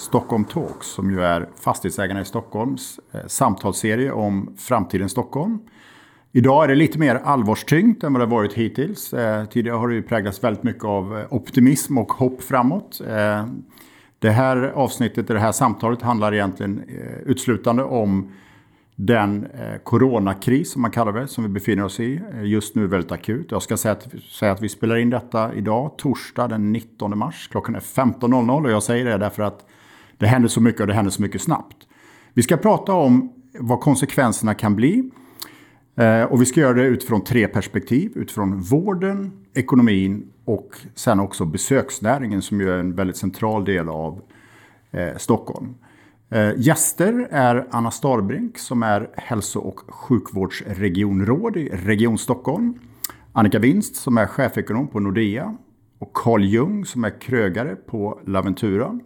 Stockholm Talks som ju är Fastighetsägarna i Stockholms eh, samtalsserie om framtidens Stockholm. Idag är det lite mer allvarstyngt än vad det varit hittills. Eh, tidigare har det ju präglats väldigt mycket av eh, optimism och hopp framåt. Det här avsnittet, det här samtalet handlar egentligen utslutande om den coronakris som man kallar det, som vi befinner oss i. Just nu väldigt akut. Jag ska säga att, säga att vi spelar in detta idag, torsdag den 19 mars. Klockan är 15.00 och jag säger det därför att det händer så mycket och det händer så mycket snabbt. Vi ska prata om vad konsekvenserna kan bli. Eh, och vi ska göra det utifrån tre perspektiv. Utifrån vården, ekonomin och sen också besöksnäringen som ju är en väldigt central del av eh, Stockholm. Eh, gäster är Anna Starbrink som är hälso och sjukvårdsregionråd i Region Stockholm. Annika Winst som är chefekonom på Nordea. Och Carl Ljung som är krögare på Laventura.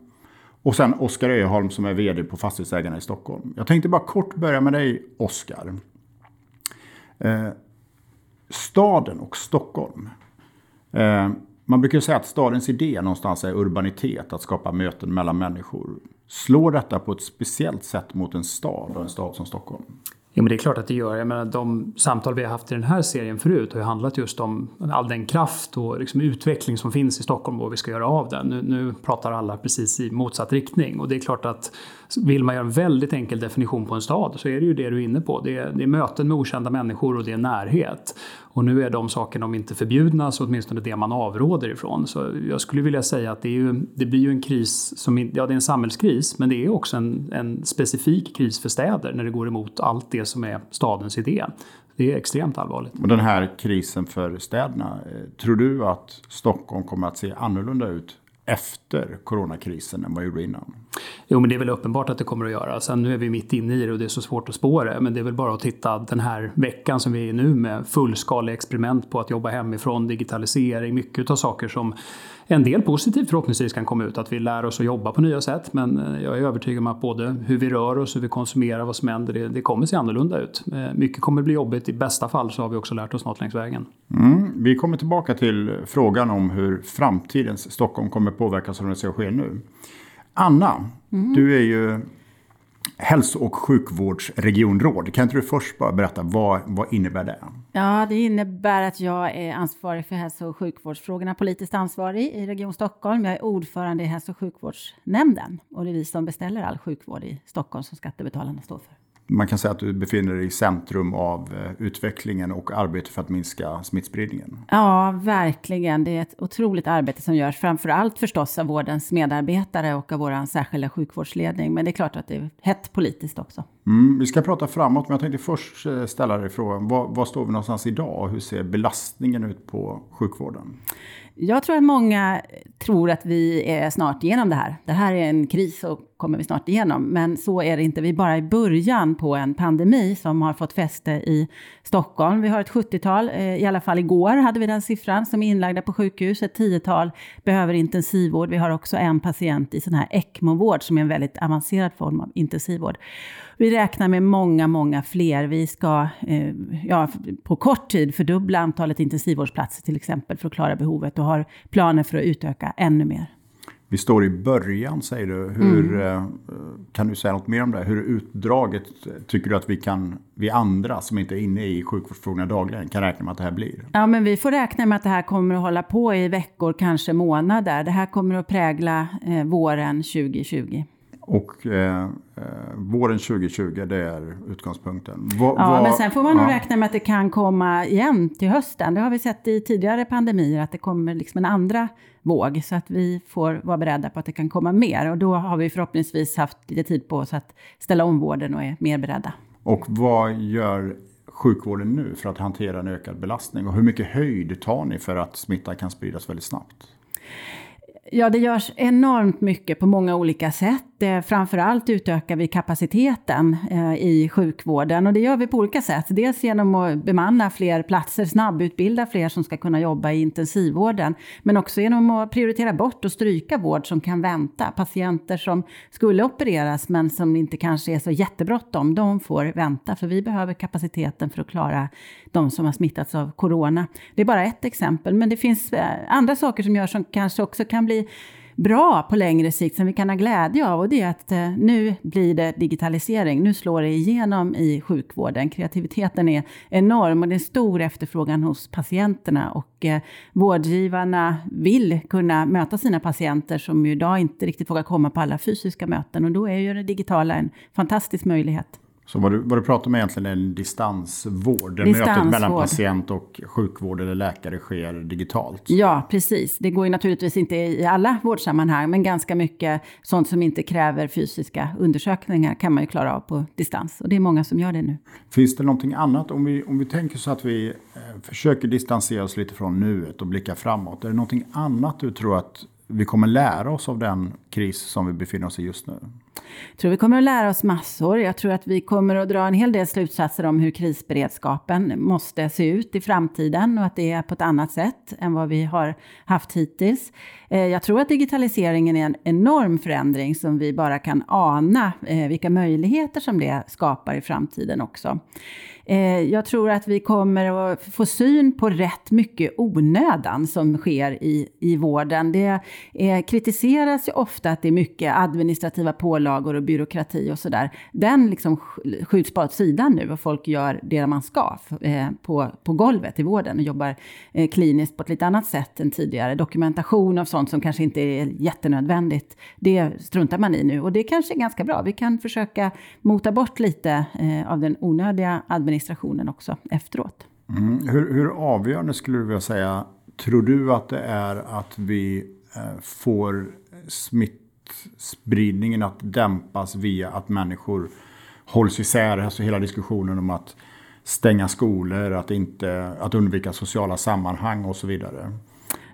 Och sen Oskar Öholm som är vd på Fastighetsägarna i Stockholm. Jag tänkte bara kort börja med dig Oskar. Eh, staden och Stockholm. Eh, man brukar säga att stadens idé någonstans är urbanitet, att skapa möten mellan människor. Slår detta på ett speciellt sätt mot en stad och en stad som Stockholm? Jo, men det är klart att det gör. Jag menar, de samtal vi har haft i den här serien förut har ju handlat just om all den kraft och liksom utveckling som finns i Stockholm och vad vi ska göra av den. Nu, nu pratar alla precis i motsatt riktning och det är klart att vill man göra en väldigt enkel definition på en stad så är det ju det du är inne på. Det är, det är möten med okända människor och det är närhet. Och nu är de sakerna, om inte förbjudna, så åtminstone det man avråder ifrån. Så jag skulle vilja säga att det, är ju, det blir ju en kris, som, ja det är en samhällskris, men det är också en, en specifik kris för städer när det går emot allt det som är stadens idé. Det är extremt allvarligt. Och den här krisen för städerna, eh, tror du att Stockholm kommer att se annorlunda ut efter coronakrisen än vad gjorde innan? Jo, men det är väl uppenbart att det kommer att göra. Sen nu är vi mitt inne i det och det är så svårt att spå det. Men det är väl bara att titta den här veckan som vi är i nu med fullskaliga experiment på att jobba hemifrån, digitalisering, mycket av saker som en del positivt förhoppningsvis kan komma ut. Att vi lär oss att jobba på nya sätt. Men eh, jag är övertygad om att både hur vi rör oss, hur vi konsumerar, vad som händer, det, det kommer se annorlunda ut. Eh, mycket kommer bli jobbigt. I bästa fall så har vi också lärt oss något längs vägen. Mm. Vi kommer tillbaka till frågan om hur framtidens Stockholm kommer påverkas av det som sker nu. Anna, mm. du är ju hälso och sjukvårdsregionråd. Kan inte du först bara berätta vad, vad innebär det? Ja, det innebär att jag är ansvarig för hälso och sjukvårdsfrågorna, politiskt ansvarig i Region Stockholm. Jag är ordförande i hälso och sjukvårdsnämnden och det är vi som beställer all sjukvård i Stockholm som skattebetalarna står för man kan säga att du befinner dig i centrum av eh, utvecklingen och arbetet för att minska smittspridningen. Ja, verkligen. Det är ett otroligt arbete som görs, framför allt förstås av vårdens medarbetare och av vår särskilda sjukvårdsledning. Men det är klart att det är hett politiskt också. Mm, vi ska prata framåt, men jag tänkte först eh, ställa dig frågan, var, var står vi någonstans idag? Hur ser belastningen ut på sjukvården? Jag tror att många tror att vi är snart igenom det här. Det här är en kris och kommer vi snart igenom. Men så är det inte. Vi är bara i början på en pandemi som har fått fäste i Stockholm. Vi har ett 70-tal, eh, i alla fall igår hade vi den siffran, som är inlagda på sjukhus. Ett 10-tal behöver intensivvård. Vi har också en patient i sån här ECMO-vård som är en väldigt avancerad form av intensivvård. Vi räknar med många, många fler. Vi ska eh, ja, på kort tid fördubbla antalet intensivvårdsplatser till exempel för att klara behovet och har planer för att utöka ännu mer. Vi står i början säger du. Hur, mm. Eh, kan du säga något mer om det? Hur utdraget tycker du att vi kan, vi andra som inte är inne i sjukvårdsfrågorna dagligen, kan räkna med att det här blir? Ja, men vi får räkna med att det här kommer att hålla på i veckor, kanske månader. Det här kommer att prägla eh, våren 2020. Och eh, eh, våren 2020, det är utgångspunkten. Va, ja, va, men sen får man nog räkna med att det kan komma igen till hösten. Det har vi sett i tidigare pandemier, att det kommer liksom en andra våg. Så att vi får vara beredda på att det kan komma mer. Och då har vi förhoppningsvis haft lite tid på oss att ställa om vården och är mer beredda. Och vad gör sjukvården nu för att hantera en ökad belastning? Och hur mycket höjd tar ni för att smitta kan spridas väldigt snabbt? Ja, det görs enormt mycket på många olika sätt. Framförallt utökar vi kapaciteten eh, i sjukvården och det gör vi på olika sätt. Dels genom att bemanna fler platser, snabbutbilda fler som ska kunna jobba i intensivvården, men också genom att prioritera bort och stryka vård som kan vänta. Patienter som skulle opereras men som inte kanske är så jättebråttom, de får vänta för vi behöver kapaciteten för att klara de som har smittats av corona. Det är bara ett exempel, men det finns eh, andra saker som görs som kanske också kan bli bra på längre sikt som vi kan ha glädje av och det är att eh, nu blir det digitalisering. Nu slår det igenom i sjukvården. Kreativiteten är enorm och det är stor efterfrågan hos patienterna och eh, vårdgivarna vill kunna möta sina patienter som ju idag inte riktigt vågar komma på alla fysiska möten och då är ju det digitala en fantastisk möjlighet. Så vad du, vad du pratar om egentligen är en distansvård? Där mötet mellan patient och sjukvård eller läkare sker digitalt? Ja, precis. Det går ju naturligtvis inte i alla vårdsammanhang, men ganska mycket sånt som inte kräver fysiska undersökningar kan man ju klara av på distans. Och det är många som gör det nu. Finns det någonting annat? Om vi, om vi tänker så att vi eh, försöker distansera oss lite från nuet och blicka framåt. Är det någonting annat du tror att vi kommer lära oss av den kris som vi befinner oss i just nu? Jag tror vi kommer att lära oss massor. Jag tror att vi kommer att dra en hel del slutsatser om hur krisberedskapen måste se ut i framtiden och att det är på ett annat sätt än vad vi har haft hittills. Eh, jag tror att digitaliseringen är en enorm förändring som vi bara kan ana eh, vilka möjligheter som det skapar i framtiden också. Eh, jag tror att vi kommer att få syn på rätt mycket onödan som sker i, i vården. Det är, kritiseras ju ofta att det är mycket administrativa pålagor och byråkrati och sådär. Den liksom skjuts bara åt sidan nu och folk gör det man ska eh, på, på golvet i vården och jobbar eh, kliniskt på ett lite annat sätt än tidigare. Dokumentation av sånt som kanske inte är jättenödvändigt, det struntar man i nu och det kanske är ganska bra. Vi kan försöka mota bort lite eh, av den onödiga administrationen också efteråt. Mm. Hur, hur avgörande skulle du vilja säga, tror du att det är att vi eh, får smitt smittspridningen att dämpas via att människor hålls isär, alltså hela diskussionen om att stänga skolor, att, inte, att undvika sociala sammanhang och så vidare?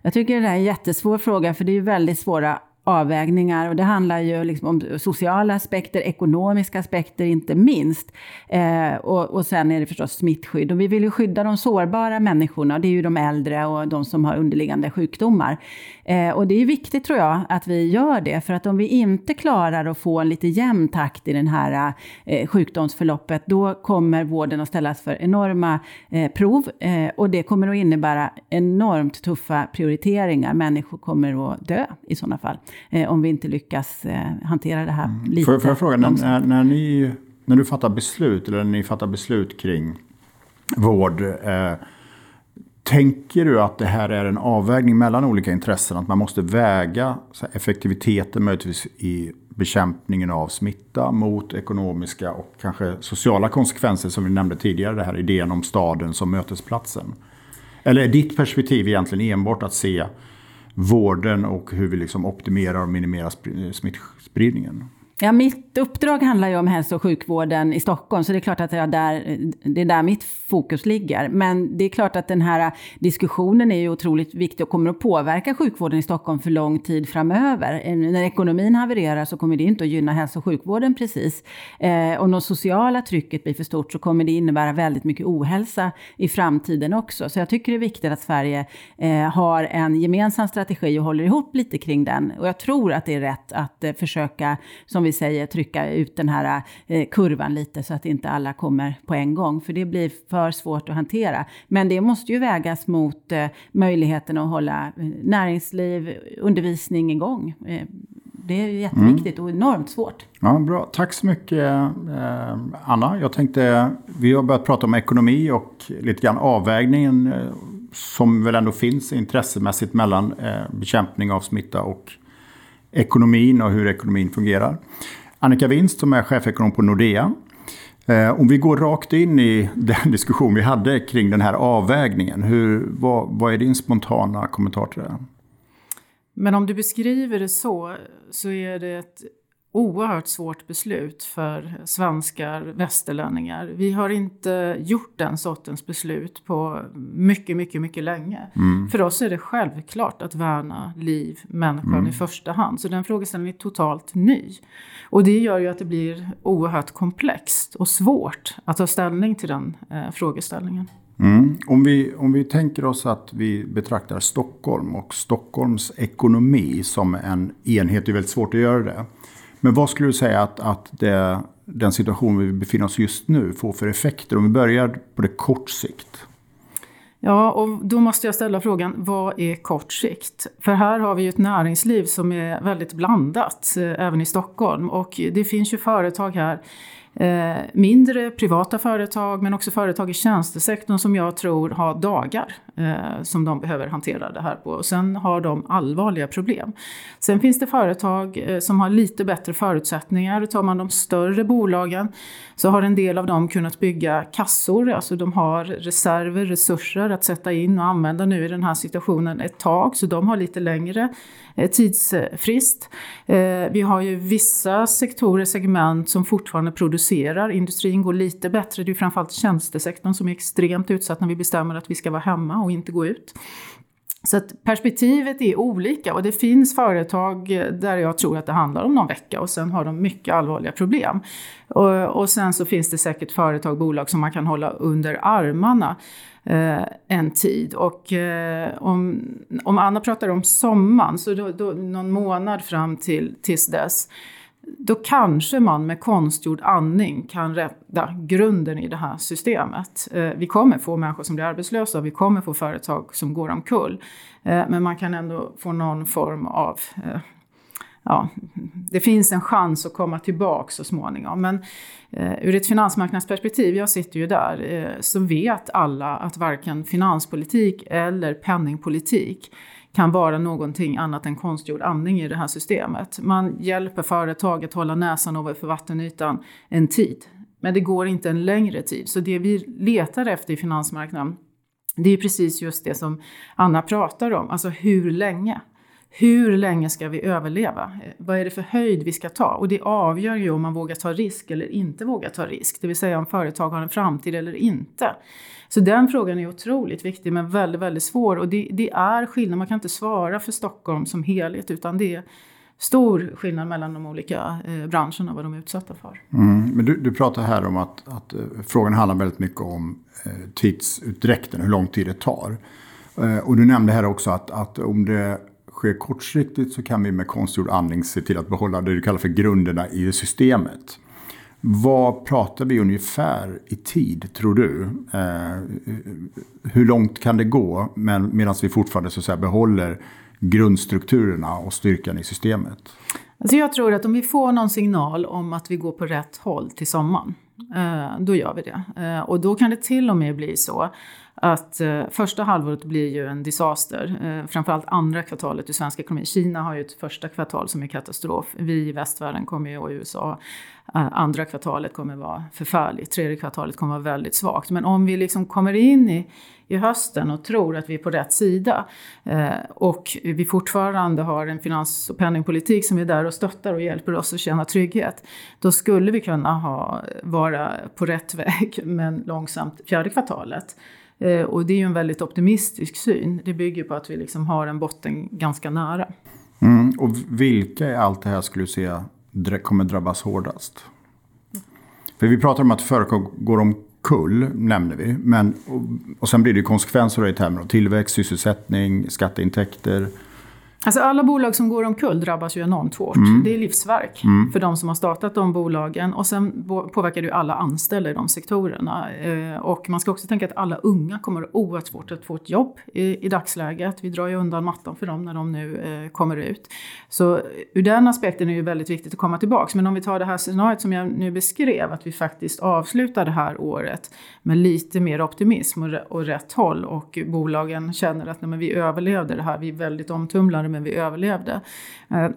Jag tycker det är en jättesvår fråga, för det är ju väldigt svåra avvägningar och det handlar ju liksom om sociala aspekter, ekonomiska aspekter inte minst. Eh, och, och sen är det förstås smittskydd. Och vi vill ju skydda de sårbara människorna, det är ju de äldre och de som har underliggande sjukdomar. Eh, och det är viktigt tror jag att vi gör det, för att om vi inte klarar att få en lite jämn takt i den här eh, sjukdomsförloppet, då kommer vården att ställas för enorma eh, prov eh, och det kommer att innebära enormt tuffa prioriteringar. Människor kommer att dö i sådana fall om vi inte lyckas eh, hantera det här mm. lite Får, får jag fråga, när, när, ni, när du fattar beslut, eller när ni fattar beslut kring vård, eh, Tänker du att det här är en avvägning mellan olika intressen? Att man måste väga effektiviteten möjligtvis i bekämpningen av smitta mot ekonomiska och kanske sociala konsekvenser som vi nämnde tidigare. Det här idén om staden som mötesplatsen. Eller är ditt perspektiv egentligen enbart att se vården och hur vi liksom optimerar och minimerar eh, smittspridningen? Ja, mitt uppdrag handlar ju om hälso och sjukvården i Stockholm, så det är klart att jag där, det är där mitt fokus ligger. Men det är klart att den här diskussionen är ju otroligt viktig och kommer att påverka sjukvården i Stockholm för lång tid framöver. Eh, när ekonomin havererar så kommer det inte att gynna hälso och sjukvården precis. Eh, om det sociala trycket blir för stort så kommer det innebära väldigt mycket ohälsa i framtiden också. Så jag tycker det är viktigt att Sverige eh, har en gemensam strategi och håller ihop lite kring den. Och jag tror att det är rätt att eh, försöka, som vi vi säger, trycka ut den här eh, kurvan lite så att inte alla kommer på en gång. För det blir för svårt att hantera. Men det måste ju vägas mot eh, möjligheten att hålla eh, näringsliv, undervisning igång. Eh, det är ju jätteviktigt mm. och enormt svårt. Ja, bra. Tack så mycket eh, Anna. Jag tänkte, vi har börjat prata om ekonomi och lite grann avvägningen eh, som väl ändå finns intressemässigt mellan bekämpning av smitta och ekonomin och hur ekonomin fungerar. Annika Winst som är chefekonom på Nordea. Eh, om vi går rakt in i den diskussion vi hade kring den här avvägningen. Hur, vad, vad är din spontana kommentar till det? Men om du beskriver det så, så är det ett oerhört svårt beslut för svenskar, västerlänningar. Vi har inte gjort den sortens beslut på mycket, mycket, mycket länge. Mm. För oss är det självklart att värna liv, människan mm. i första hand. Så den frågeställningen är totalt ny. Och det gör ju att det blir oerhört komplext och svårt att ta ställning till den eh, frågeställningen. Mm. Om, vi, om vi tänker oss att vi betraktar Stockholm och Stockholms ekonomi som en enhet, det är väldigt svårt att göra det. Men vad skulle du säga att, att det, den situation vi befinner oss just nu får för effekter? Om vi börjar på det kort sikt. Ja, och då måste jag ställa frågan, vad är kort sikt? För här har vi ju ett näringsliv som är väldigt blandat, eh, även i Stockholm. Och det finns ju företag här Eh, mindre privata företag men också företag i tjänstesektorn som jag tror har dagar eh, som de behöver hantera det här på. Och sen har de allvarliga problem. Sen finns det företag eh, som har lite bättre förutsättningar. Tar man de större bolagen så har en del av dem kunnat bygga kassor, alltså de har reserver, resurser att sätta in och använda nu i den här situationen ett tag, så de har lite längre eh, tidsfrist. Eh, vi har ju vissa sektorer, segment som fortfarande producerar. Industrin går lite bättre, det är framförallt tjänstesektorn som är extremt utsatt när vi bestämmer att vi ska vara hemma och inte gå ut. Så att perspektivet är olika och det finns företag där jag tror att det handlar om någon vecka och sen har de mycket allvarliga problem. Och, och sen så finns det säkert företag, bolag som man kan hålla under armarna eh, en tid. Och eh, om, om Anna pratar om sommaren, så då, då, någon månad fram till tills dess, då kanske man med konstgjord andning kan rädda grunden i det här systemet. Eh, vi kommer få människor som blir arbetslösa, vi kommer få företag som går omkull. Eh, men man kan ändå få någon form av eh, ja, det finns en chans att komma tillbaka så småningom. Men eh, ur ett finansmarknadsperspektiv, jag sitter ju där, eh, så vet alla att varken finanspolitik eller penningpolitik kan vara någonting annat än konstgjord andning i det här systemet. Man hjälper företag att hålla näsan ovanför vattenytan en tid. Men det går inte en längre tid. Så det vi letar efter i finansmarknaden det är precis just det som Anna pratar om. Alltså hur länge? Hur länge ska vi överleva? Vad är det för höjd vi ska ta? Och det avgör ju om man vågar ta risk eller inte vågar ta risk. Det vill säga om företag har en framtid eller inte. Så den frågan är otroligt viktig men väldigt, väldigt svår. Och det, det är skillnad, man kan inte svara för Stockholm som helhet utan det är stor skillnad mellan de olika eh, branscherna vad de är utsatta för. Mm, men du, du pratar här om att, att eh, frågan handlar väldigt mycket om eh, tidsutdräkten, hur lång tid det tar. Eh, och du nämnde här också att, att om det sker kortsiktigt så kan vi med konstgjord andning se till att behålla det du kallar för grunderna i systemet. Vad pratar vi ungefär i tid, tror du? Eh, hur långt kan det gå men, medan vi fortfarande så att säga, behåller grundstrukturerna och styrkan i systemet? Alltså jag tror att om vi får någon signal om att vi går på rätt håll till sommaren, Eh, då gör vi det. Eh, och då kan det till och med bli så att eh, första halvåret blir ju en disaster. Eh, framförallt andra kvartalet i svensk ekonomi. Kina har ju ett första kvartal som är katastrof. Vi i västvärlden kommer ju, och i USA, eh, andra kvartalet kommer vara förfärligt. Tredje kvartalet kommer vara väldigt svagt. Men om vi liksom kommer in i, i hösten och tror att vi är på rätt sida eh, och vi fortfarande har en finans och penningpolitik som är där och stöttar och hjälper oss att känna trygghet. Då skulle vi kunna ha, vara på rätt väg men långsamt fjärde kvartalet. Eh, och det är ju en väldigt optimistisk syn. Det bygger på att vi liksom har en botten ganska nära. Mm, och vilka i allt det här skulle du säga kommer drabbas hårdast? För vi pratar om att företag går Kull nämner vi. Men, och, och sen blir det konsekvenser i termer av tillväxt, sysselsättning, skatteintäkter. Alltså alla bolag som går omkull drabbas ju enormt hårt. Mm. Det är livsverk mm. för de som har startat de bolagen och sen påverkar det ju alla anställda i de sektorerna. Eh, och man ska också tänka att alla unga kommer att oerhört svårt att få ett jobb i, i dagsläget. Vi drar ju undan mattan för dem när de nu eh, kommer ut. Så ur den aspekten är det ju väldigt viktigt att komma tillbaka. Men om vi tar det här scenariot som jag nu beskrev, att vi faktiskt avslutar det här året med lite mer optimism och, och rätt håll och bolagen känner att nej, men vi överlevde det här, vi är väldigt omtumlade men vi överlevde. Eh,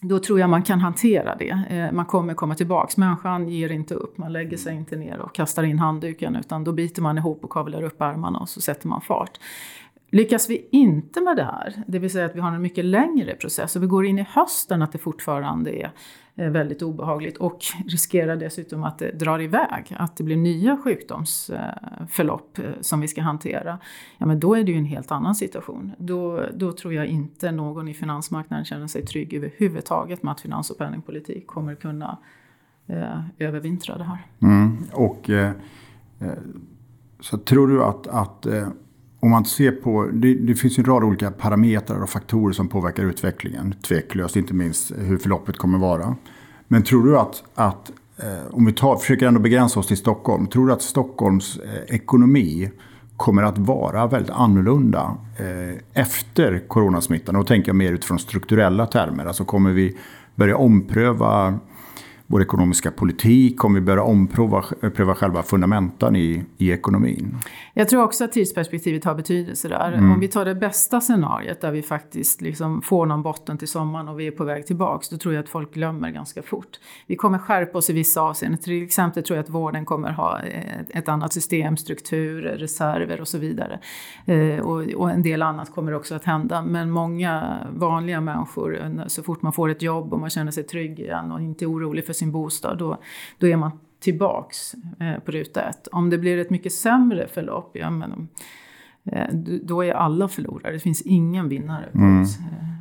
då tror jag man kan hantera det. Eh, man kommer komma tillbaks. Människan ger inte upp. Man lägger sig inte ner och kastar in handduken utan då biter man ihop och kavlar upp armarna och så sätter man fart. Lyckas vi inte med det här, det vill säga att vi har en mycket längre process och vi går in i hösten att det fortfarande är eh, väldigt obehagligt och riskerar dessutom att eh, det drar iväg, att det blir nya sjukdomsförlopp eh, som vi ska hantera. Ja, men då är det ju en helt annan situation. Då, då tror jag inte någon i finansmarknaden känner sig trygg överhuvudtaget med att finans och penningpolitik kommer kunna eh, övervintra det här. Mm. Och, eh, så tror du att, att eh, om man ser på, det, det, finns en rad olika parametrar och faktorer som påverkar utvecklingen. Tveklöst, inte minst hur förloppet kommer vara. Men tror du att, att eh, om vi tar, försöker ändå begränsa oss till Stockholm. Tror du att Stockholms eh, ekonomi kommer att vara väldigt annorlunda eh, efter coronasmittan? Och då tänker jag mer utifrån strukturella termer. Alltså kommer vi börja ompröva vår ekonomiska politik? Kommer vi börja ompröva pröva själva fundamentan i, i ekonomin? Jag tror också att tidsperspektivet har betydelse där. Mm. Om vi tar det bästa scenariet där vi faktiskt liksom får någon botten till sommaren och vi är på väg tillbaks, då tror jag att folk glömmer ganska fort. Vi kommer skärpa oss i vissa avseenden. Till exempel tror jag att vården kommer ha ett annat system, struktur, reserver och så vidare. Eh, och, och en del annat kommer också att hända. Men många vanliga människor, så fort man får ett jobb och man känner sig trygg igen och inte orolig för sin bostad, då, då är man tillbaks eh, på ruta ett. Om det blir ett mycket sämre förlopp, ja, men, eh, då är alla förlorare. Det finns ingen vinnare på mm. ett eh,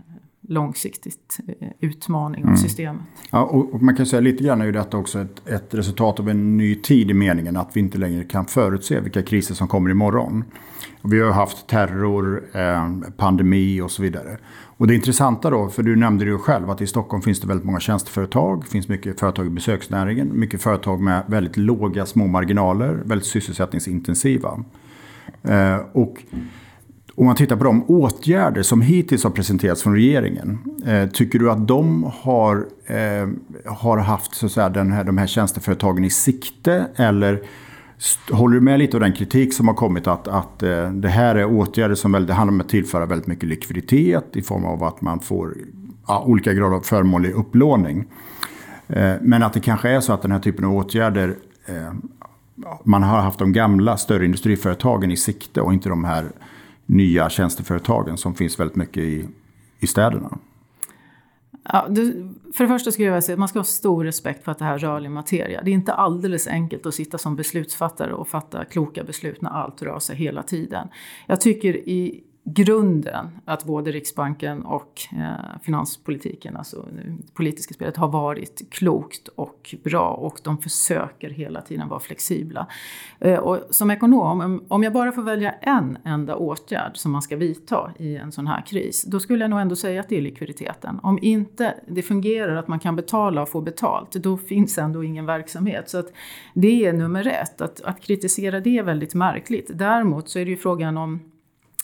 långsiktigt eh, utmaning av mm. systemet. Ja, och, man kan säga lite grann är ju detta också ett, ett, resultat av en ny tid i meningen att vi inte längre kan förutse vilka kriser som kommer imorgon. Vi har haft terror, eh, pandemi och så vidare. Och det intressanta då, för du nämnde det ju själv, att i Stockholm finns det väldigt många tjänsteföretag. Det finns mycket företag i besöksnäringen. Mycket företag med väldigt låga små marginaler, väldigt sysselsättningsintensiva. Eh, och om man tittar på de åtgärder som hittills har presenterats från regeringen. Eh, tycker du att de har, eh, har haft så att säga, den här, de här tjänsteföretagen i sikte? Eller Håller du med lite av den kritik som har kommit att, att eh, det här är åtgärder som väl, det handlar om att tillföra väldigt mycket likviditet i form av att man får ja, olika grader av förmånlig upplåning. Eh, men att det kanske är så att den här typen av åtgärder eh, man har haft de gamla större industriföretagen i sikte och inte de här nya tjänsteföretagen som finns väldigt mycket i, i städerna. Ja, det, för det första skulle jag vilja säga att man ska ha stor respekt för att det här är rörlig materia. Det är inte alldeles enkelt att sitta som beslutsfattare och fatta kloka beslut när allt rör sig hela tiden. Jag tycker i grunden att både Riksbanken och eh, finanspolitiken, alltså det politiska spelet, har varit klokt och bra och de försöker hela tiden vara flexibla. Eh, och som ekonom, om jag bara får välja en enda åtgärd som man ska vidta i en sån här kris, då skulle jag nog ändå säga att det är likviditeten. Om inte det fungerar att man kan betala och få betalt, då finns ändå ingen verksamhet. Så att det är nummer ett. Att, att kritisera det är väldigt märkligt. Däremot så är det ju frågan om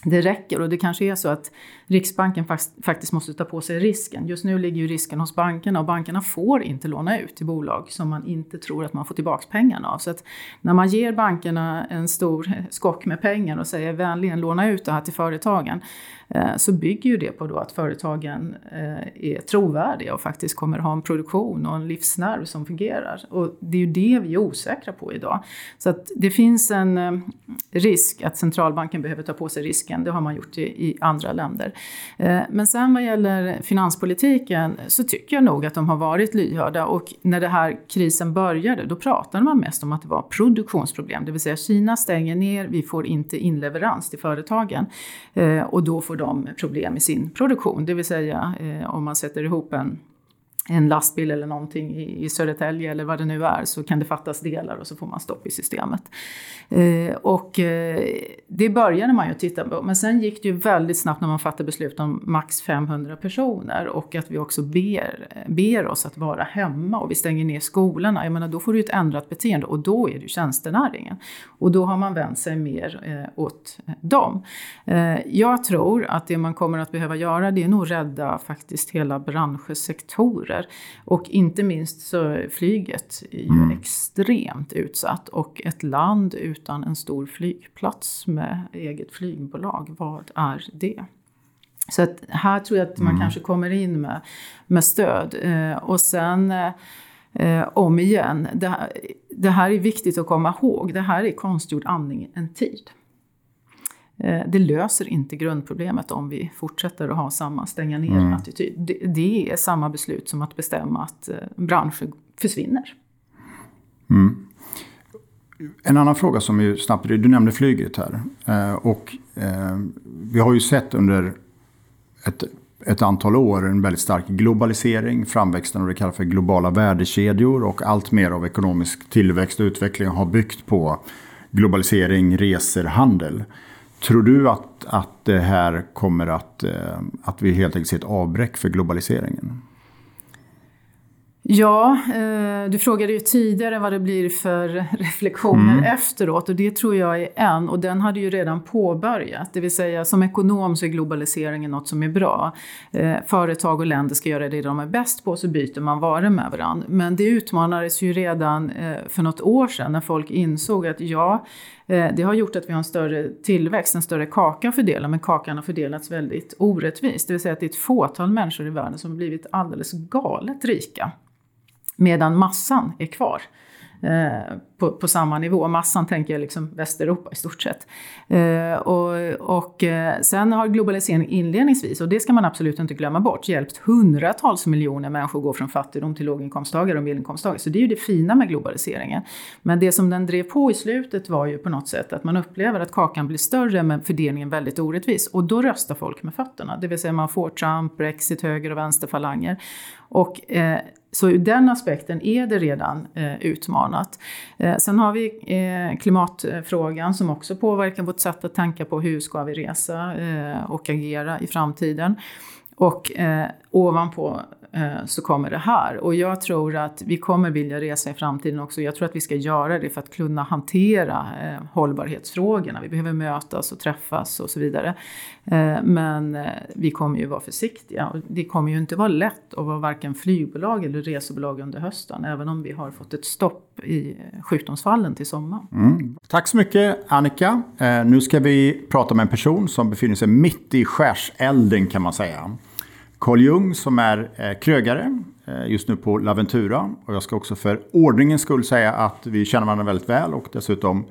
det räcker och det kanske är så att Riksbanken faktiskt måste ta på sig risken. Just nu ligger ju risken hos bankerna och bankerna får inte låna ut till bolag som man inte tror att man får tillbaka pengarna av. Så att när man ger bankerna en stor skock med pengar och säger vänligen låna ut det här till företagen eh, så bygger ju det på då att företagen eh, är trovärdiga och faktiskt kommer ha en produktion och en livsnerv som fungerar. Och det är ju det vi är osäkra på idag. Så att det finns en eh, risk att centralbanken behöver ta på sig risken. Det har man gjort i andra länder. Eh, men sen vad gäller finanspolitiken så tycker jag nog att de har varit lyhörda och när den här krisen började då pratade man mest om att det var produktionsproblem. Det vill säga Kina stänger ner, vi får inte inleverans till företagen eh, och då får de problem i sin produktion. Det vill säga eh, om man sätter ihop en en lastbil eller någonting i, i Södertälje eller vad det nu är så kan det fattas delar och så får man stopp i systemet. Eh, och eh, det började man ju titta på men sen gick det ju väldigt snabbt när man fattade beslut om max 500 personer och att vi också ber, ber oss att vara hemma och vi stänger ner skolorna. Jag menar då får du ett ändrat beteende och då är det ju tjänstenäringen. Och då har man vänt sig mer eh, åt eh, dem. Eh, jag tror att det man kommer att behöva göra det är nog rädda faktiskt hela branschsektorer sektorer. Och inte minst så flyget är ju mm. extremt utsatt och ett land utan en stor flygplats med eget flygbolag, vad är det? Så att här tror jag att man mm. kanske kommer in med, med stöd. Eh, och sen eh, om igen, det här, det här är viktigt att komma ihåg. Det här är konstgjord andning en tid. Eh, det löser inte grundproblemet om vi fortsätter att ha samma stänga ner-attityd. Mm. Det, det, är samma beslut som att bestämma att eh, branscher försvinner. Mm. En annan fråga som är snabbt, du nämnde flyget här. Eh, och vi har ju sett under ett, ett antal år en väldigt stark globalisering, framväxten av det vi kallar för globala värdekedjor och allt mer av ekonomisk tillväxt och utveckling har byggt på globalisering, resor, handel. Tror du att, att det här kommer att, eh, att vi helt enkelt ser ett avbräck för globaliseringen? Ja, eh, du frågade ju tidigare vad det blir för reflektioner mm. efteråt och det tror jag är en och den hade ju redan påbörjat. Det vill säga som ekonom så är globaliseringen något som är bra. Eh, företag och länder ska göra det de är bäst på så byter man varor med varandra. Men det utmanades ju redan för något år sedan när folk insåg att ja, Eh, det har gjort att vi har en större tillväxt, en större kaka att fördela, men kakan har fördelats väldigt orättvist. Det vill säga att det är ett fåtal människor i världen som har blivit alldeles galet rika medan massan är kvar. Eh, på, på, samma nivå. Massan tänker jag liksom Västeuropa i stort sett. Eh, och, och eh, sen har globalisering inledningsvis, och det ska man absolut inte glömma bort, hjälpt hundratals miljoner människor att gå från fattigdom till låginkomsttagare och medelinkomsttagare. Så det är ju det fina med globaliseringen. Men det som den drev på i slutet var ju på något sätt att man upplever att kakan blir större men fördelningen väldigt orättvis. Och då röstar folk med fötterna. Det vill säga man får Trump, Brexit, höger och vänsterfalanger. Och eh, så ur den aspekten är det redan eh, utmanat. Eh, sen har vi eh, klimatfrågan som också påverkar vårt sätt att tänka på hur ska vi resa eh, och agera i framtiden. Och eh, ovanpå Eh, så kommer det här. Och jag tror att vi kommer vilja resa i framtiden också. Jag tror att vi ska göra det för att kunna hantera eh, hållbarhetsfrågorna. Vi behöver mötas och träffas och så vidare. Eh, men vi kommer ju vara försiktiga. Det kommer ju inte vara lätt att vara varken flygbolag eller resebolag under hösten. Även om vi har fått ett stopp i sjukdomsfallen till sommaren. Mm. Tack så mycket Annika. nu ska vi prata med en person som befinner sig mitt i skärselden kan man säga. Carl Jung som är eh, krögare eh, just nu på Laventura. Och jag ska också för ordningens skull säga att vi känner varandra väldigt väl och dessutom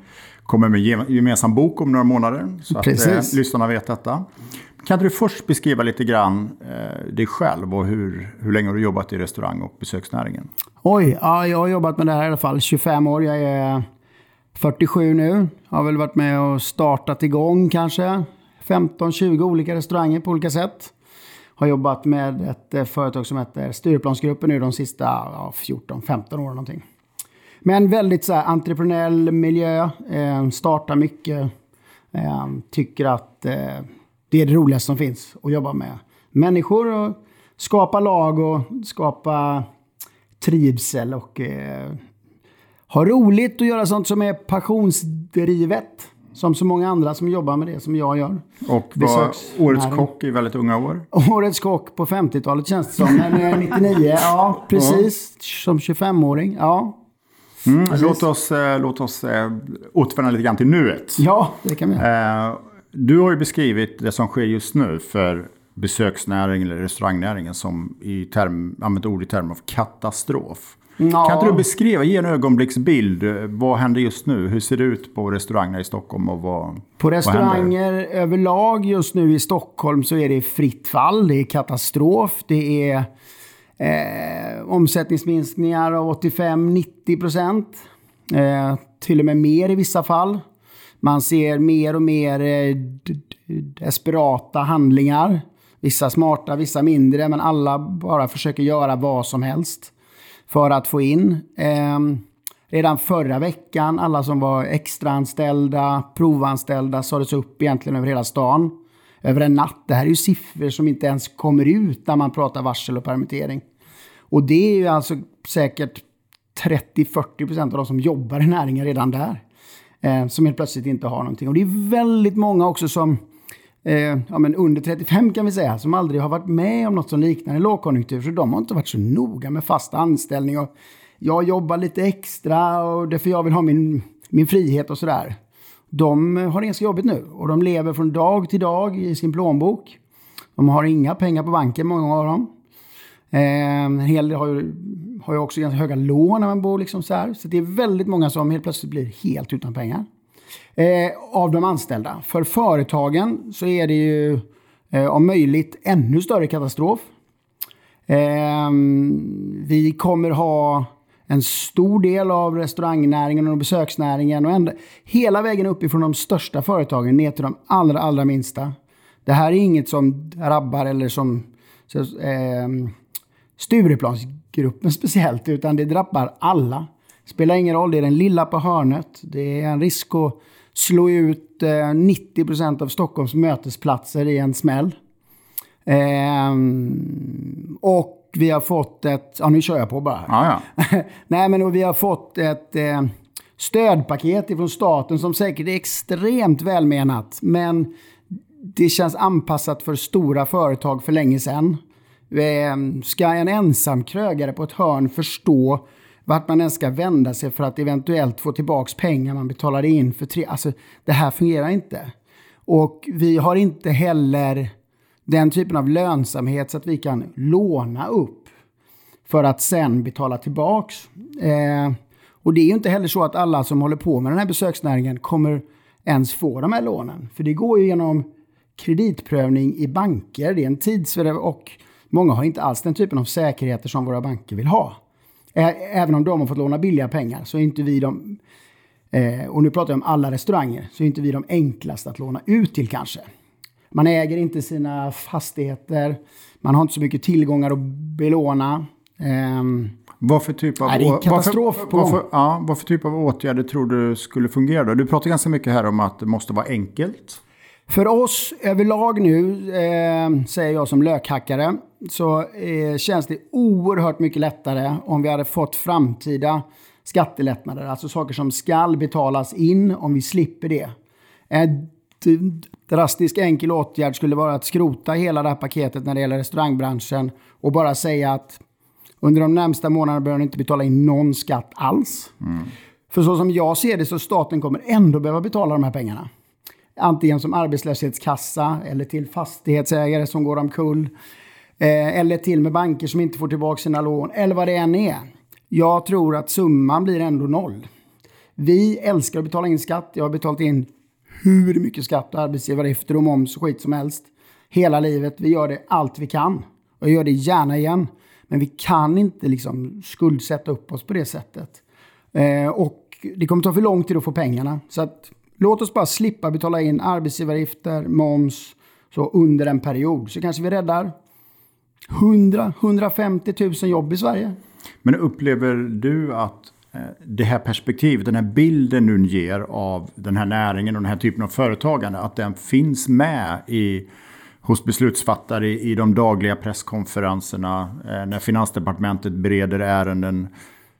kommer med gemensam bok om några månader. Så Precis. att eh, lyssnarna vet detta. Kan inte du först beskriva lite grann eh, dig själv och hur, hur länge har du jobbat i restaurang och besöksnäringen? Oj, ja, jag har jobbat med det här i alla fall 25 år. Jag är 47 nu. Har väl varit med och startat igång kanske 15-20 olika restauranger på olika sätt. Har jobbat med ett eh, företag som heter Stureplansgruppen nu de sista ja, 14-15 åren någonting. Men väldigt så här, entreprenöriell miljö, eh, startar mycket, eh, tycker att eh, det är det roligaste som finns att jobba med människor och skapa lag och skapa trivsel och eh, ha roligt och göra sånt som är passionsdrivet. Som så många andra som jobbar med det som jag gör. Och var årets kock i väldigt unga år? Årets kock på 50-talet känns det som. Men jag är 99, ja precis. Som 25-åring, ja. Mm, låt oss, eh, låt oss eh, återvända lite grann till nuet. Ja, det kan vi göra. Eh, du har ju beskrivit det som sker just nu för besöksnäringen eller restaurangnäringen som i term, använt ord i termer av katastrof. Ja. Kan inte du beskriva, ge en ögonblicksbild. Vad händer just nu? Hur ser det ut på restauranger i Stockholm? Och vad, på restauranger överlag just nu i Stockholm så är det fritt fall. Det är katastrof. Det är eh, omsättningsminskningar av 85-90 procent. Eh, till och med mer i vissa fall. Man ser mer och mer eh, desperata handlingar. Vissa smarta, vissa mindre, men alla bara försöker göra vad som helst för att få in. Eh, redan förra veckan, alla som var extraanställda, provanställda, sades upp egentligen över hela stan. Över en natt. Det här är ju siffror som inte ens kommer ut när man pratar varsel och permittering. Och det är ju alltså säkert 30-40% av de som jobbar i näringen redan där. Eh, som helt plötsligt inte har någonting. Och det är väldigt många också som eh, ja, men under 35 kan vi säga, som aldrig har varit med om något som liknar en lågkonjunktur. Så de har inte varit så noga med fast anställning. Och jag jobbar lite extra och det är för jag vill ha min, min frihet och sådär. De har det ganska jobbigt nu och de lever från dag till dag i sin plånbok. De har inga pengar på banken, många av dem. Eh, en hel del har ju, har ju också ganska höga lån när man bor liksom så här. Så det är väldigt många som helt plötsligt blir helt utan pengar. Eh, av de anställda. För företagen så är det ju eh, om möjligt ännu större katastrof. Eh, vi kommer ha en stor del av restaurangnäringen och besöksnäringen och ända, hela vägen uppifrån de största företagen ner till de allra, allra minsta. Det här är inget som drabbar eller som så, eh, Stureplansgruppen speciellt, utan det drabbar alla. Spelar ingen roll, det är den lilla på hörnet. Det är en risk att slå ut eh, 90 procent av Stockholms mötesplatser i en smäll. Eh, och vi har fått ett... Ja, nu kör jag på bara. Ja, ja. Nej, men vi har fått ett eh, stödpaket från staten som säkert är extremt välmenat. Men det känns anpassat för stora företag för länge sedan. Eh, ska en ensamkrögare på ett hörn förstå vart man ens ska vända sig för att eventuellt få tillbaka pengar man betalade in för tre... Alltså, det här fungerar inte. Och vi har inte heller den typen av lönsamhet så att vi kan låna upp för att sen betala tillbaks. Eh, och det är ju inte heller så att alla som håller på med den här besöksnäringen kommer ens få de här lånen. För det går ju genom kreditprövning i banker. Det är en tidsfördel och många har inte alls den typen av säkerheter som våra banker vill ha. Även om de har fått låna billiga pengar så är inte vi de, eh, och nu pratar jag om alla restauranger, så är inte vi de enklaste att låna ut till kanske. Man äger inte sina fastigheter, man har inte så mycket tillgångar att belåna. Um, vad för typ av, Nej, det är katastrof vad för, på vad för, ja, vad för typ av åtgärder tror du skulle fungera då? Du pratar ganska mycket här om att det måste vara enkelt. För oss överlag nu, eh, säger jag som lökhackare, så eh, känns det oerhört mycket lättare om vi hade fått framtida skattelättnader. Alltså saker som skall betalas in om vi slipper det. En drastisk enkel åtgärd skulle vara att skrota hela det här paketet när det gäller restaurangbranschen och bara säga att under de närmsta månaderna behöver ni inte betala in någon skatt alls. Mm. För så som jag ser det så staten kommer ändå behöva betala de här pengarna. Antingen som arbetslöshetskassa eller till fastighetsägare som går omkull. Eh, eller till med banker som inte får tillbaka sina lån. Eller vad det än är. Jag tror att summan blir ändå noll. Vi älskar att betala in skatt. Jag har betalat in hur mycket skatt och arbetsgivaravgifter och moms och skit som helst. Hela livet. Vi gör det allt vi kan. Och jag gör det gärna igen. Men vi kan inte liksom skuldsätta upp oss på det sättet. Eh, och det kommer ta för lång tid att få pengarna. Så att Låt oss bara slippa betala in arbetsgivaravgifter, moms så under en period. Så kanske vi räddar 100-150 000 jobb i Sverige. Men upplever du att eh, det här perspektivet, den här bilden du ger av den här näringen och den här typen av företagande, att den finns med i, hos beslutsfattare i, i de dagliga presskonferenserna, eh, när Finansdepartementet bereder ärenden?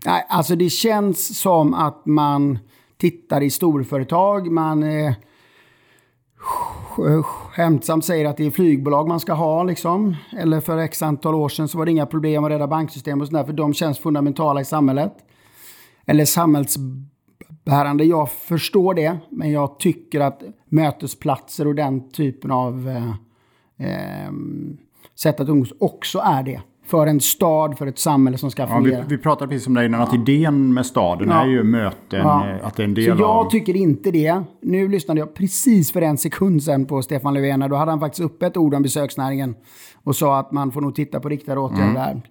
Nej, alltså det känns som att man tittar i storföretag. Man eh, skämtsamt säger att det är flygbolag man ska ha. Liksom. Eller för x antal år sedan så var det inga problem att rädda banksystem och sådär, för de känns fundamentala i samhället. Eller samhällsbärande. Jag förstår det, men jag tycker att mötesplatser och den typen av eh, eh, sätt att umgås också är det för en stad, för ett samhälle som ska fungera. Ja, vi, vi pratade precis om det innan, ja. att idén med staden ja. är ju möten. Eh, att det är en del Så jag av... tycker inte det. Nu lyssnade jag precis för en sekund sedan på Stefan Löfven, då hade han faktiskt uppe ett ord om besöksnäringen och sa att man får nog titta på riktade åtgärder mm. där.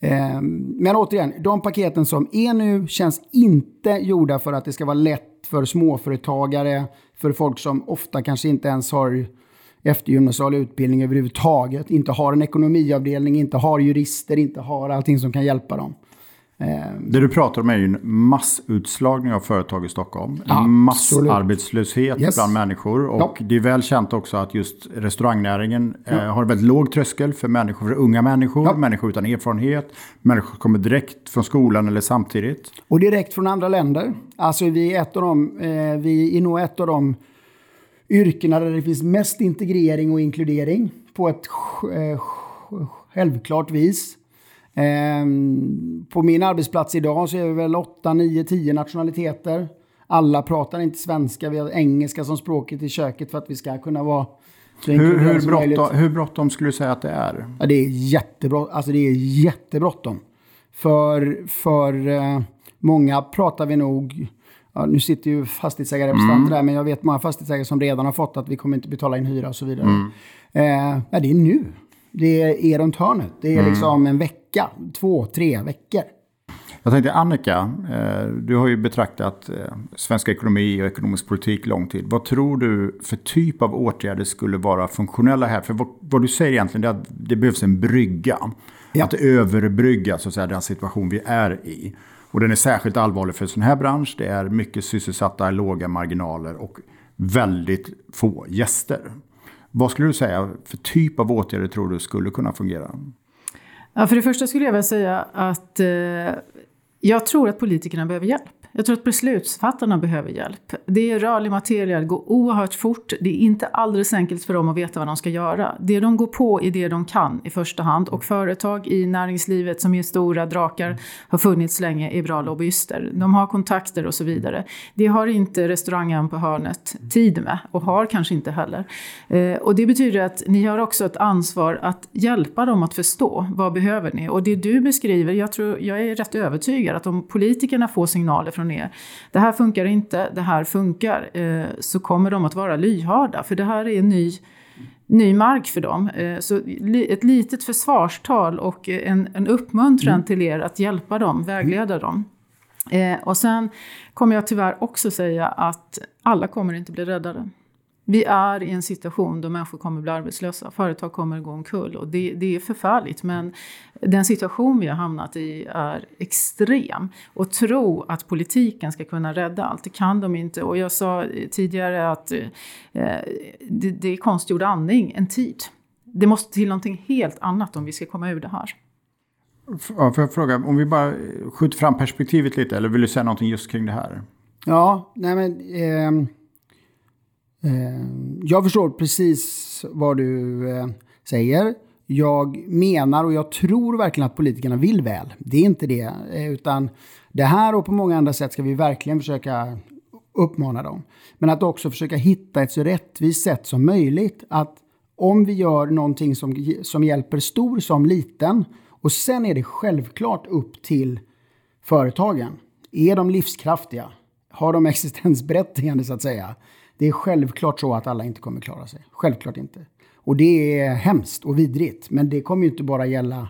Ehm, men återigen, de paketen som är nu känns inte gjorda för att det ska vara lätt för småföretagare, för folk som ofta kanske inte ens har eftergymnasial utbildning överhuvudtaget, inte har en ekonomiavdelning, inte har jurister, inte har allting som kan hjälpa dem. Ehm. Det du pratar om är ju en massutslagning av företag i Stockholm. Absolut. massarbetslöshet yes. bland människor. Och ja. det är väl känt också att just restaurangnäringen ja. eh, har en väldigt låg tröskel för människor, för unga människor, ja. människor utan erfarenhet, människor som kommer direkt från skolan eller samtidigt. Och direkt från andra länder. Alltså vi är, ett av dem, eh, vi är nog ett av de yrkena där det finns mest integrering och inkludering på ett eh, självklart vis. Ehm, på min arbetsplats idag så är vi väl 8, 9, 10 nationaliteter. Alla pratar inte svenska, vi har engelska som språket i köket för att vi ska kunna vara hur, hur, bråttom, hur bråttom skulle du säga att det är? Ja, det är jättebråttom. Alltså det är jättebråttom. För, för eh, många pratar vi nog Ja, nu sitter ju fastighetsägarrepresentanter mm. där, men jag vet många fastighetsägare som redan har fått att vi kommer inte betala in hyra och så vidare. Mm. Eh, ja, det är nu. Det är runt hörnet. Det är mm. liksom en vecka, två, tre veckor. Jag tänkte Annika, eh, du har ju betraktat eh, svensk ekonomi och ekonomisk politik lång tid. Vad tror du för typ av åtgärder skulle vara funktionella här? För vad, vad du säger egentligen är att det behövs en brygga. Ja. Att överbrygga så att säga, den situation vi är i. Och den är särskilt allvarlig för en sån här bransch. Det är mycket sysselsatta, låga marginaler och väldigt få gäster. Vad skulle du säga för typ av åtgärder tror du skulle kunna fungera? Ja, för det första skulle jag vilja säga att eh, jag tror att politikerna behöver hjälp. Jag tror att beslutsfattarna behöver hjälp. Det är rörlig materia, det går oerhört fort. Det är inte alldeles enkelt för dem att veta vad de ska göra. Det de går på är det de kan i första hand. Och företag i näringslivet som är stora drakar, har funnits länge, är bra lobbyister. De har kontakter och så vidare. Det har inte restaurangen på hörnet tid med och har kanske inte heller. Eh, och det betyder att ni har också ett ansvar att hjälpa dem att förstå vad behöver ni. Och det du beskriver, jag, tror, jag är rätt övertygad att om politikerna får signaler från er. Det här funkar inte, det här funkar. Eh, så kommer de att vara lyhörda. För det här är ny, ny mark för dem. Eh, så ett litet försvarstal och en, en uppmuntran mm. till er att hjälpa dem, vägleda mm. dem. Eh, och sen kommer jag tyvärr också säga att alla kommer inte bli räddade. Vi är i en situation då människor kommer bli arbetslösa, företag kommer gå omkull och det, det är förfärligt. Men den situation vi har hamnat i är extrem. Och tro att politiken ska kunna rädda allt, det kan de inte. Och jag sa tidigare att eh, det, det är konstgjord andning en tid. Det måste till någonting helt annat om vi ska komma ur det här. Ja, får jag fråga, om vi bara skjuter fram perspektivet lite, eller vill du säga någonting just kring det här? Ja, nej men... Eh Eh, Eh, jag förstår precis vad du eh, säger. Jag menar och jag tror verkligen att politikerna vill väl. Det är inte det. Eh, utan det här och på många andra sätt ska vi verkligen försöka uppmana dem. Men att också försöka hitta ett så rättvist sätt som möjligt. Att om vi gör någonting som, som hjälper stor som liten och sen är det självklart upp till företagen. Är de livskraftiga? Har de existensberättigande så att säga? Det är självklart så att alla inte kommer klara sig. Självklart inte. Och det är hemskt och vidrigt. Men det kommer ju inte bara gälla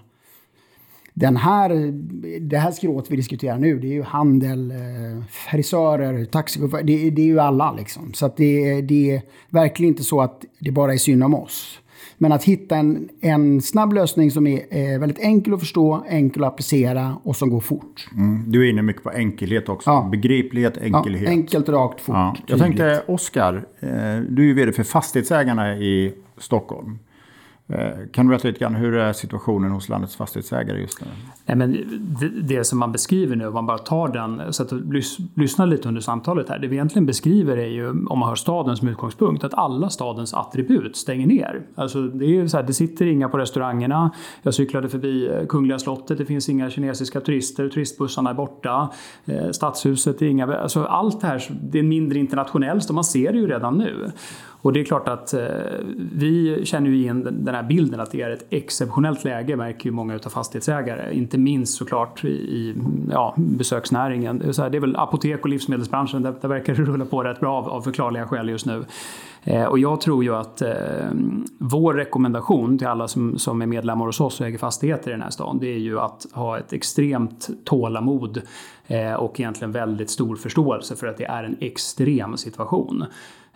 den här, det här skrået vi diskuterar nu. Det är ju handel, eh, frisörer, taxichaufförer. Det, det, är ju alla liksom. Så att det, det är verkligen inte så att det bara är synd om oss. Men att hitta en, en snabb lösning som är eh, väldigt enkel att förstå, enkel att applicera och som går fort. Mm. Du är inne mycket på enkelhet också. Ja. Begriplighet, enkelhet. Ja, enkelt, rakt, fort. Ja. Jag tänkte, Oskar, eh, du är ju vd för Fastighetsägarna i Stockholm. Eh, kan du berätta lite grann, hur är situationen hos landets fastighetsägare just nu? Nej, men det, det som man beskriver nu, om man bara tar den, så att lys, lyssna lite under samtalet här. Det vi egentligen beskriver är ju, om man har staden som utgångspunkt, att alla stadens attribut stänger ner. Alltså det är så här, det sitter inga på restaurangerna. Jag cyklade förbi eh, Kungliga slottet, det finns inga kinesiska turister, turistbussarna är borta. Eh, stadshuset är inga, alltså allt det här, det är mindre internationellt och man ser det ju redan nu. Och det är klart att eh, vi känner ju igen den här bilden att det är ett exceptionellt läge märker ju många utav fastighetsägare. Inte minst såklart i ja, besöksnäringen. Det är, det är väl apotek och livsmedelsbranschen, där, där verkar det rulla på rätt bra av, av förklarliga skäl just nu. Eh, och jag tror ju att eh, vår rekommendation till alla som, som är medlemmar hos oss och äger fastigheter i den här stan, det är ju att ha ett extremt tålamod eh, och egentligen väldigt stor förståelse för att det är en extrem situation.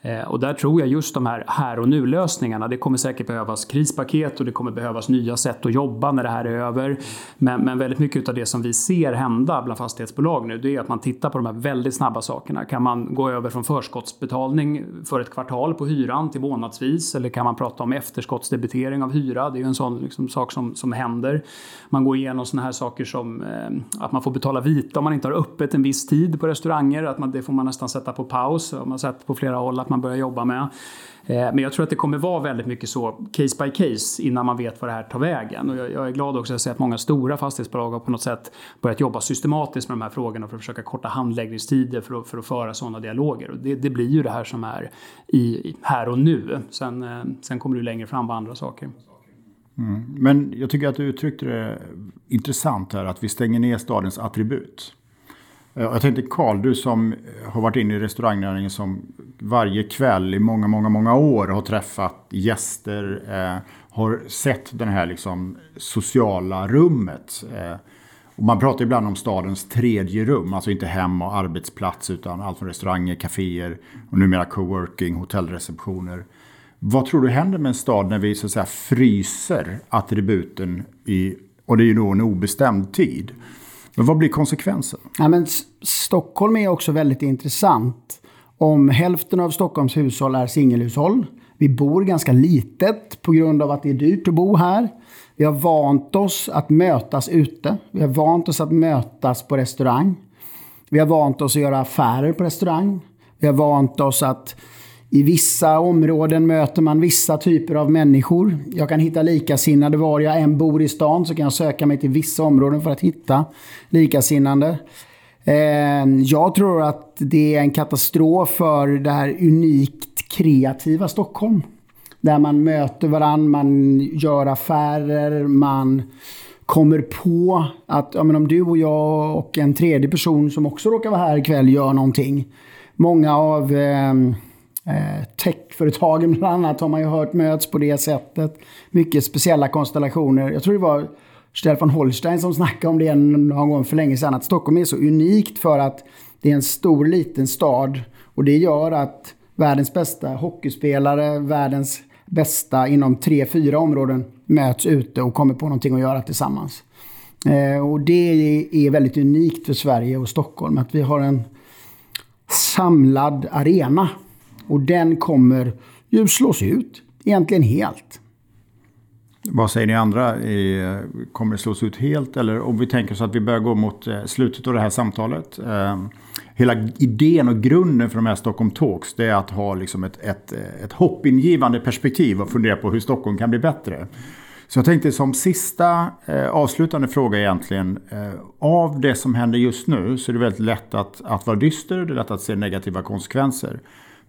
Eh, och där tror jag just de här här och nu-lösningarna, det kommer säkert behövas krispaket och det kommer behövas nya sätt att jobba när det här är över. Men, men väldigt mycket av det som vi ser hända bland fastighetsbolag nu, det är att man tittar på de här väldigt snabba sakerna. Kan man gå över från förskottsbetalning för ett kvartal på hyran till månadsvis? Eller kan man prata om efterskottsdebitering av hyra? Det är ju en sån liksom, sak som, som händer. Man går igenom såna här saker som eh, att man får betala vita om man inte har öppet en viss tid på restauranger. Att man, det får man nästan sätta på paus. Man har sett på flera håll att man börjar jobba med. Eh, men jag tror att det kommer vara väldigt mycket så case by case innan man vet vad det här tar vägen. Och jag är glad också att se att många stora fastighetsbolag har på något sätt börjat jobba systematiskt med de här frågorna för att försöka korta handläggningstider för att, för att föra sådana dialoger. Och det, det blir ju det här som är i, här och nu. Sen, eh, sen kommer du längre fram på andra saker. Mm. Men jag tycker att du uttryckte det intressant här att vi stänger ner stadens attribut. Eh, jag tänkte Karl, du som har varit inne i restaurangnäringen som varje kväll i många, många, många år har träffat gäster, eh, har sett det här liksom sociala rummet. Eh, och man pratar ibland om stadens tredje rum, alltså inte hem och arbetsplats utan allt från restauranger, kaféer och numera coworking, hotellreceptioner. Vad tror du händer med en stad när vi så att säga fryser attributen i, och det är ju då en obestämd tid. Men vad blir konsekvensen? Ja, men Stockholm är också väldigt intressant. Om hälften av Stockholms hushåll är singelhushåll. Vi bor ganska litet på grund av att det är dyrt att bo här. Vi har vant oss att mötas ute. Vi har vant oss att mötas på restaurang. Vi har vant oss att göra affärer på restaurang. Vi har vant oss att i vissa områden möter man vissa typer av människor. Jag kan hitta likasinnade var jag än bor i stan så kan jag söka mig till vissa områden för att hitta likasinnande. Ehm, jag tror att det är en katastrof för det här unikt kreativa Stockholm. Där man möter varandra, man gör affärer, man kommer på att ja, men om du och jag och en tredje person som också råkar vara här ikväll gör någonting. Många av ehm, Eh, techföretagen bland annat har man ju hört möts på det sättet. Mycket speciella konstellationer. Jag tror det var Stefan Holstein som snackade om det någon gång för länge sedan. Att Stockholm är så unikt för att det är en stor liten stad. Och det gör att världens bästa hockeyspelare, världens bästa inom tre, fyra områden möts ute och kommer på någonting att göra tillsammans. Eh, och det är väldigt unikt för Sverige och Stockholm. Att vi har en samlad arena och den kommer ju slås ut, egentligen helt. Vad säger ni andra? Kommer det slås ut helt? Eller om vi tänker så att vi börjar gå mot eh, slutet av det här samtalet. Eh, hela idén och grunden för de här Stockholm Talks det är att ha liksom ett, ett, eh, ett hoppingivande perspektiv och fundera på hur Stockholm kan bli bättre. Så jag tänkte som sista eh, avslutande fråga egentligen. Eh, av det som händer just nu så är det väldigt lätt att, att vara dyster. Det är lätt att se negativa konsekvenser.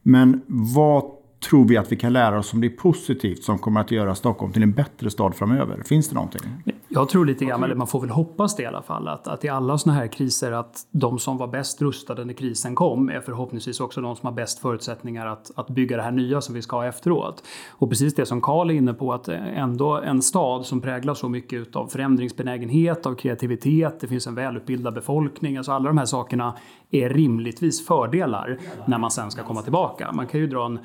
Men vad tror vi att vi kan lära oss som det är positivt som kommer att göra Stockholm till en bättre stad framöver? Finns det någonting? Jag tror lite grann, eller man får väl hoppas det i alla fall, att, att i alla sådana här kriser att de som var bäst rustade när krisen kom är förhoppningsvis också de som har bäst förutsättningar att, att bygga det här nya som vi ska ha efteråt. Och precis det som Karl är inne på, att ändå en stad som präglas så mycket av förändringsbenägenhet, av kreativitet, det finns en välutbildad befolkning, alltså alla de här sakerna är rimligtvis fördelar när man sen ska komma tillbaka. Man kan ju dra en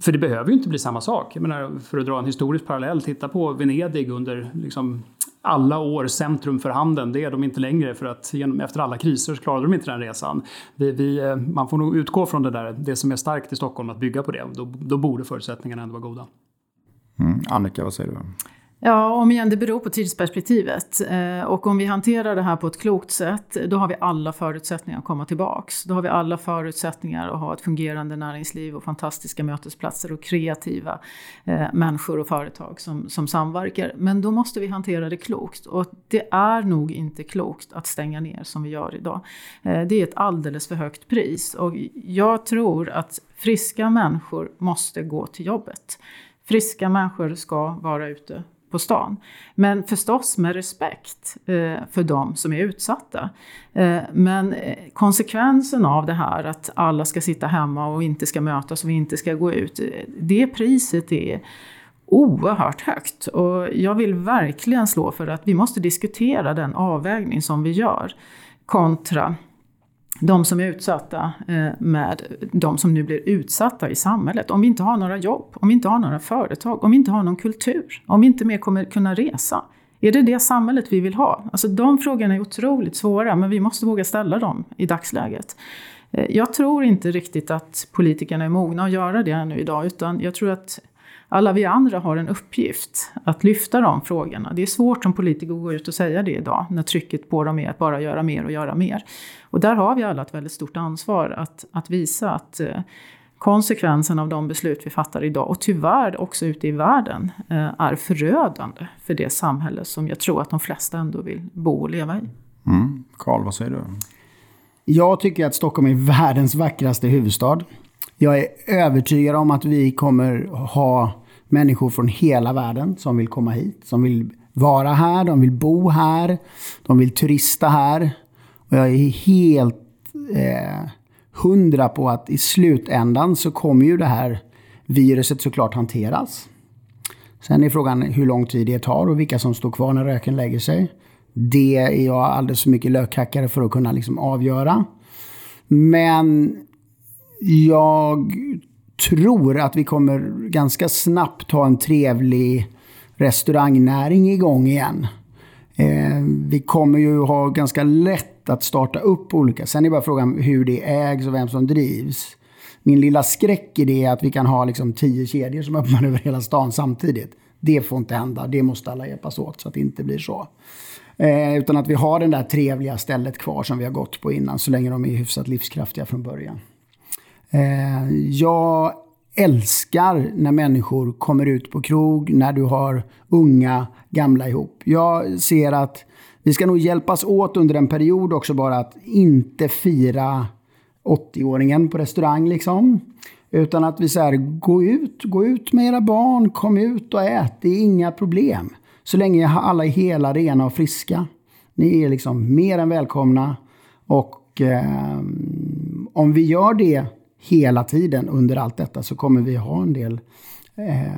för det behöver ju inte bli samma sak. Jag menar, för att dra en historisk parallell, titta på Venedig under liksom alla år centrum för handeln. Det är de inte längre för att genom, efter alla kriser så klarade de inte den resan. Vi, vi, eh, man får nog utgå från det där, det som är starkt i Stockholm, att bygga på det. Då, då borde förutsättningarna ändå vara goda. Mm. Annika, vad säger du? Ja, om igen, det beror på tidsperspektivet. Eh, och om vi hanterar det här på ett klokt sätt, då har vi alla förutsättningar att komma tillbaks. Då har vi alla förutsättningar att ha ett fungerande näringsliv och fantastiska mötesplatser och kreativa eh, människor och företag som, som samverkar. Men då måste vi hantera det klokt. Och det är nog inte klokt att stänga ner som vi gör idag. Eh, det är ett alldeles för högt pris. Och jag tror att friska människor måste gå till jobbet. Friska människor ska vara ute på stan. Men förstås med respekt eh, för de som är utsatta. Eh, men eh, konsekvensen av det här att alla ska sitta hemma och inte ska mötas och inte ska gå ut. Eh, det priset är oerhört högt. Och jag vill verkligen slå för att vi måste diskutera den avvägning som vi gör kontra de som är utsatta eh, med de som nu blir utsatta i samhället. Om vi inte har några jobb, om vi inte har några företag, om vi inte har någon kultur, om vi inte mer kommer kunna resa. Är det det samhället vi vill ha? Alltså de frågorna är otroligt svåra, men vi måste våga ställa dem i dagsläget. Eh, jag tror inte riktigt att politikerna är mogna att göra det nu idag, utan jag tror att alla vi andra har en uppgift att lyfta de frågorna. Det är svårt som politiker att gå ut och säga det idag när trycket på dem är att bara göra mer och göra mer. Och där har vi alla ett väldigt stort ansvar att, att visa att eh, konsekvensen av de beslut vi fattar idag och tyvärr också ute i världen eh, är förödande för det samhälle som jag tror att de flesta ändå vill bo och leva i. Mm. Carl, vad säger du? Jag tycker att Stockholm är världens vackraste huvudstad. Jag är övertygad om att vi kommer ha människor från hela världen som vill komma hit, som vill vara här, de vill bo här, de vill turista här. Och jag är helt eh, hundra på att i slutändan så kommer ju det här viruset såklart hanteras. Sen är frågan hur lång tid det tar och vilka som står kvar när röken lägger sig. Det är jag alldeles för mycket lökhackare för att kunna liksom avgöra. Men jag tror att vi kommer ganska snabbt ha en trevlig restaurangnäring igång igen. Eh, vi kommer ju ha ganska lätt att starta upp olika. Sen är bara frågan hur det ägs och vem som drivs. Min lilla skräck i det är att vi kan ha liksom tio kedjor som öppnar över hela stan samtidigt. Det får inte hända. Det måste alla hjälpas åt så att det inte blir så. Eh, utan att vi har det där trevliga stället kvar som vi har gått på innan så länge de är hyfsat livskraftiga från början. Eh, jag älskar när människor kommer ut på krog, när du har unga, gamla ihop. Jag ser att vi ska nog hjälpas åt under en period också bara att inte fira 80-åringen på restaurang liksom. Utan att vi säger gå ut, gå ut med era barn, kom ut och ät, det är inga problem. Så länge alla är hela, rena och friska. Ni är liksom mer än välkomna. Och eh, om vi gör det hela tiden under allt detta så kommer vi ha en del eh,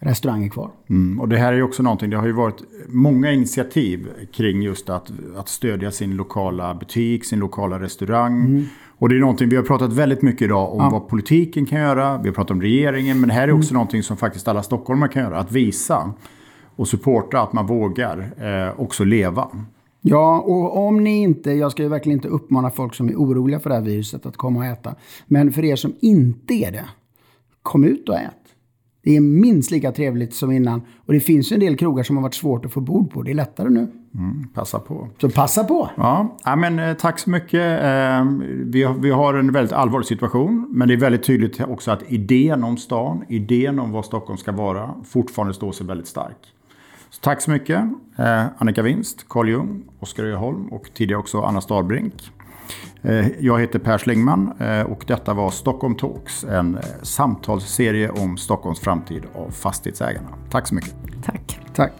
restauranger kvar. Mm, och det här är ju också någonting, det har ju varit många initiativ kring just att, att stödja sin lokala butik, sin lokala restaurang. Mm. Och det är någonting, vi har pratat väldigt mycket idag om ja. vad politiken kan göra, vi har pratat om regeringen, men det här är också mm. någonting som faktiskt alla stockholmare kan göra, att visa och supporta att man vågar eh, också leva. Ja, och om ni inte, jag ska ju verkligen inte uppmana folk som är oroliga för det här viruset att komma och äta. Men för er som inte är det, kom ut och ät. Det är minst lika trevligt som innan. Och det finns ju en del krogar som har varit svårt att få bord på. Det är lättare nu. Mm, passa på. Så passa på. Ja, ja men eh, tack så mycket. Eh, vi, har, vi har en väldigt allvarlig situation. Men det är väldigt tydligt också att idén om stan, idén om vad Stockholm ska vara, fortfarande står sig väldigt stark. Tack så mycket eh, Annika Winst, Carl Jung, Oskar Öholm och tidigare också Anna Starbrink. Eh, jag heter Per Slingman eh, och detta var Stockholm Talks, en samtalsserie om Stockholms framtid av fastighetsägarna. Tack så mycket. Tack. Tack.